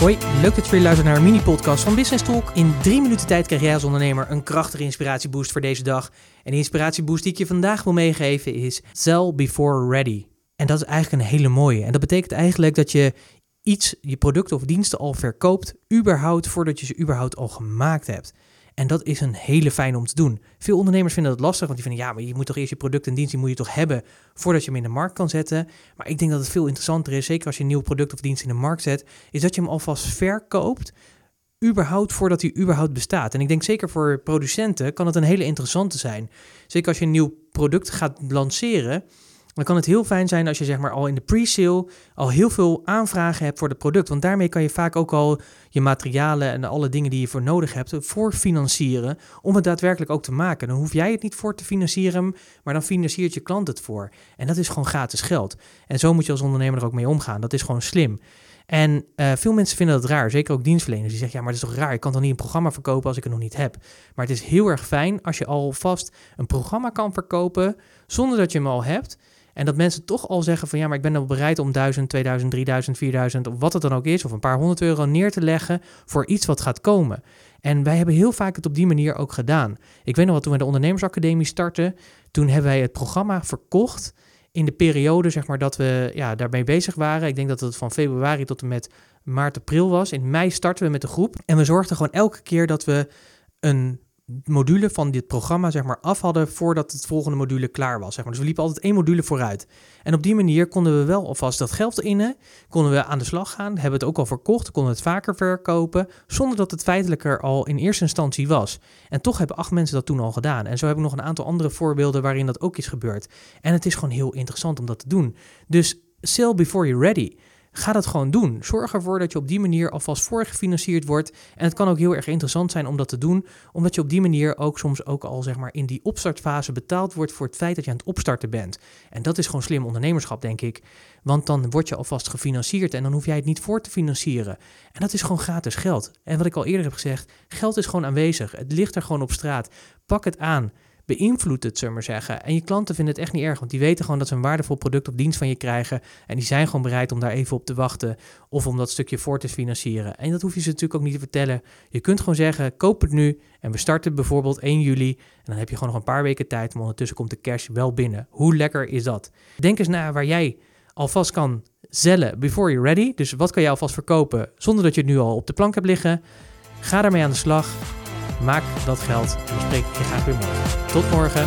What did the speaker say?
Hoi, leuk dat je weer luistert naar een mini-podcast van Business Talk. In drie minuten tijd krijg jij als ondernemer een krachtige inspiratieboost voor deze dag. En de inspiratieboost die ik je vandaag wil meegeven is Sell Before Ready. En dat is eigenlijk een hele mooie. En dat betekent eigenlijk dat je iets, je producten of diensten al verkoopt, überhaupt voordat je ze überhaupt al gemaakt hebt. En dat is een hele fijn om te doen. Veel ondernemers vinden dat lastig, want die vinden ja, maar je moet toch eerst je product en dienst, die moet je toch hebben voordat je hem in de markt kan zetten. Maar ik denk dat het veel interessanter is, zeker als je een nieuw product of dienst in de markt zet, is dat je hem alvast verkoopt, überhaupt voordat hij überhaupt bestaat. En ik denk zeker voor producenten kan het een hele interessante zijn. Zeker als je een nieuw product gaat lanceren, dan kan het heel fijn zijn als je zeg maar al in de pre-sale al heel veel aanvragen hebt voor het product. Want daarmee kan je vaak ook al je materialen en alle dingen die je voor nodig hebt voor financieren. Om het daadwerkelijk ook te maken. Dan hoef jij het niet voor te financieren, maar dan financiert je klant het voor. En dat is gewoon gratis geld. En zo moet je als ondernemer er ook mee omgaan. Dat is gewoon slim. En uh, veel mensen vinden dat raar, zeker ook dienstverleners. Die zeggen, ja, maar dat is toch raar, ik kan toch niet een programma verkopen als ik het nog niet heb. Maar het is heel erg fijn als je alvast een programma kan verkopen zonder dat je hem al hebt. En dat mensen toch al zeggen van ja, maar ik ben wel bereid om 1000, 2000, 3000, 4000 of wat het dan ook is, of een paar honderd euro neer te leggen voor iets wat gaat komen. En wij hebben heel vaak het op die manier ook gedaan. Ik weet nog wat toen we de ondernemersacademie startten, toen hebben wij het programma verkocht in de periode zeg maar dat we ja, daarmee bezig waren. Ik denk dat het van februari tot en met maart, april was. In mei starten we met de groep en we zorgden gewoon elke keer dat we een module van dit programma zeg maar, af hadden voordat het volgende module klaar was. Zeg maar. Dus we liepen altijd één module vooruit. En op die manier konden we wel alvast dat geld innen, konden we aan de slag gaan, hebben het ook al verkocht, konden het vaker verkopen, zonder dat het feitelijk er al in eerste instantie was. En toch hebben acht mensen dat toen al gedaan. En zo heb ik nog een aantal andere voorbeelden waarin dat ook is gebeurd. En het is gewoon heel interessant om dat te doen. Dus sell before you're ready. Ga dat gewoon doen. Zorg ervoor dat je op die manier alvast voorgefinancierd wordt. En het kan ook heel erg interessant zijn om dat te doen, omdat je op die manier ook soms ook al zeg maar in die opstartfase betaald wordt voor het feit dat je aan het opstarten bent. En dat is gewoon slim ondernemerschap, denk ik. Want dan word je alvast gefinancierd en dan hoef jij het niet voor te financieren. En dat is gewoon gratis geld. En wat ik al eerder heb gezegd, geld is gewoon aanwezig. Het ligt er gewoon op straat. Pak het aan beïnvloedt het, zullen maar zeggen. En je klanten vinden het echt niet erg, want die weten gewoon dat ze een waardevol product of dienst van je krijgen. En die zijn gewoon bereid om daar even op te wachten of om dat stukje voor te financieren. En dat hoef je ze natuurlijk ook niet te vertellen. Je kunt gewoon zeggen, koop het nu en we starten bijvoorbeeld 1 juli. En dan heb je gewoon nog een paar weken tijd, maar ondertussen komt de cash wel binnen. Hoe lekker is dat? Denk eens na waar jij alvast kan zellen before you're ready. Dus wat kan jij alvast verkopen zonder dat je het nu al op de plank hebt liggen? Ga daarmee aan de slag. Maak dat geld. En dan spreek ik je graag weer morgen. Tot morgen.